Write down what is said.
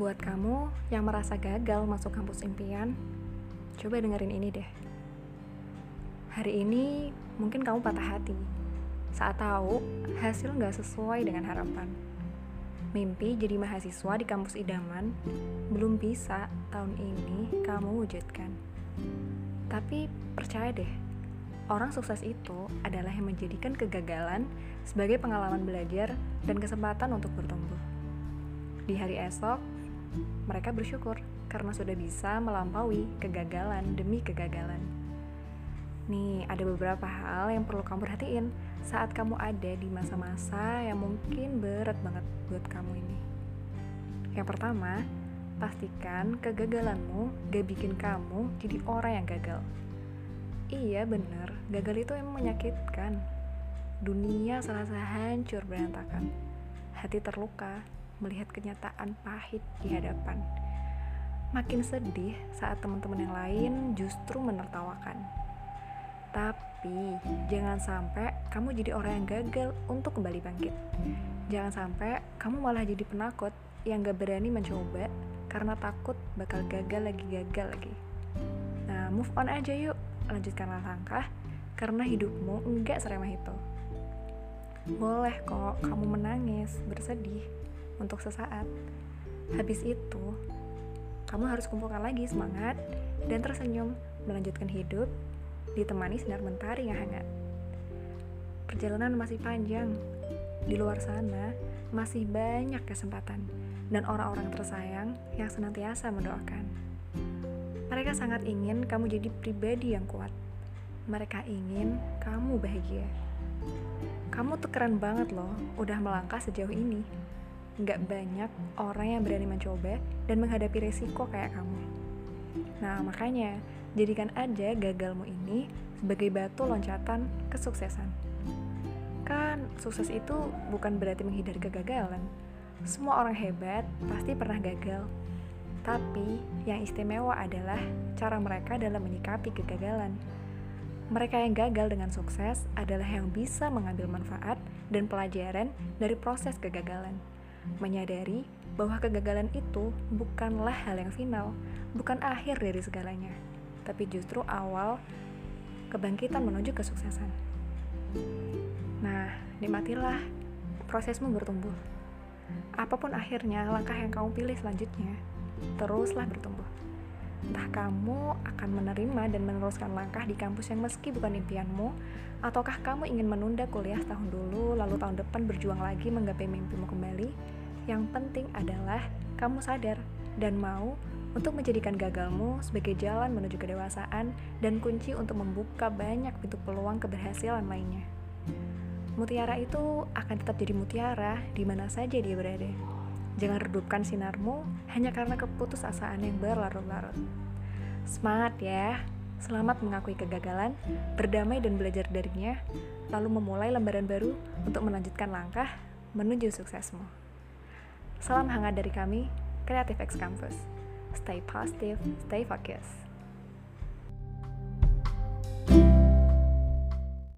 Buat kamu yang merasa gagal masuk kampus impian, coba dengerin ini deh. Hari ini mungkin kamu patah hati saat tahu hasil nggak sesuai dengan harapan. Mimpi jadi mahasiswa di kampus idaman belum bisa tahun ini kamu wujudkan. Tapi percaya deh, orang sukses itu adalah yang menjadikan kegagalan sebagai pengalaman belajar dan kesempatan untuk bertumbuh. Di hari esok, mereka bersyukur karena sudah bisa melampaui kegagalan demi kegagalan. Nih, ada beberapa hal yang perlu kamu perhatiin saat kamu ada di masa-masa yang mungkin berat banget buat kamu ini. Yang pertama, pastikan kegagalanmu gak bikin kamu jadi orang yang gagal. Iya bener, gagal itu emang menyakitkan. Dunia serasa hancur berantakan. Hati terluka, melihat kenyataan pahit di hadapan. Makin sedih saat teman-teman yang lain justru menertawakan. Tapi jangan sampai kamu jadi orang yang gagal untuk kembali bangkit. Jangan sampai kamu malah jadi penakut yang gak berani mencoba karena takut bakal gagal lagi gagal lagi. Nah, move on aja yuk, lanjutkanlah langkah karena hidupmu enggak seremeh itu. Boleh kok kamu menangis, bersedih, untuk sesaat. Habis itu, kamu harus kumpulkan lagi semangat dan tersenyum melanjutkan hidup ditemani sinar mentari yang hangat. Perjalanan masih panjang. Di luar sana masih banyak kesempatan dan orang-orang tersayang yang senantiasa mendoakan. Mereka sangat ingin kamu jadi pribadi yang kuat. Mereka ingin kamu bahagia. Kamu tuh keren banget loh, udah melangkah sejauh ini nggak banyak orang yang berani mencoba dan menghadapi resiko kayak kamu. Nah, makanya jadikan aja gagalmu ini sebagai batu loncatan kesuksesan. Kan sukses itu bukan berarti menghindari kegagalan. Semua orang hebat pasti pernah gagal. Tapi yang istimewa adalah cara mereka dalam menyikapi kegagalan. Mereka yang gagal dengan sukses adalah yang bisa mengambil manfaat dan pelajaran dari proses kegagalan menyadari bahwa kegagalan itu bukanlah hal yang final, bukan akhir dari segalanya, tapi justru awal kebangkitan menuju kesuksesan. Nah, nikmatilah prosesmu bertumbuh. Apa pun akhirnya langkah yang kamu pilih selanjutnya, teruslah bertumbuh. Entah kamu akan menerima dan meneruskan langkah di kampus yang meski bukan impianmu, ataukah kamu ingin menunda kuliah setahun dulu, lalu tahun depan berjuang lagi menggapai mimpimu kembali, yang penting adalah kamu sadar dan mau untuk menjadikan gagalmu sebagai jalan menuju kedewasaan dan kunci untuk membuka banyak pintu peluang keberhasilan lainnya. Mutiara itu akan tetap jadi mutiara di mana saja dia berada. Jangan redupkan sinarmu hanya karena keputusasaan yang berlarut-larut. Semangat ya! Selamat mengakui kegagalan, berdamai dan belajar darinya, lalu memulai lembaran baru untuk melanjutkan langkah menuju suksesmu. Salam hangat dari kami, Creative X Campus. Stay positive, stay focused.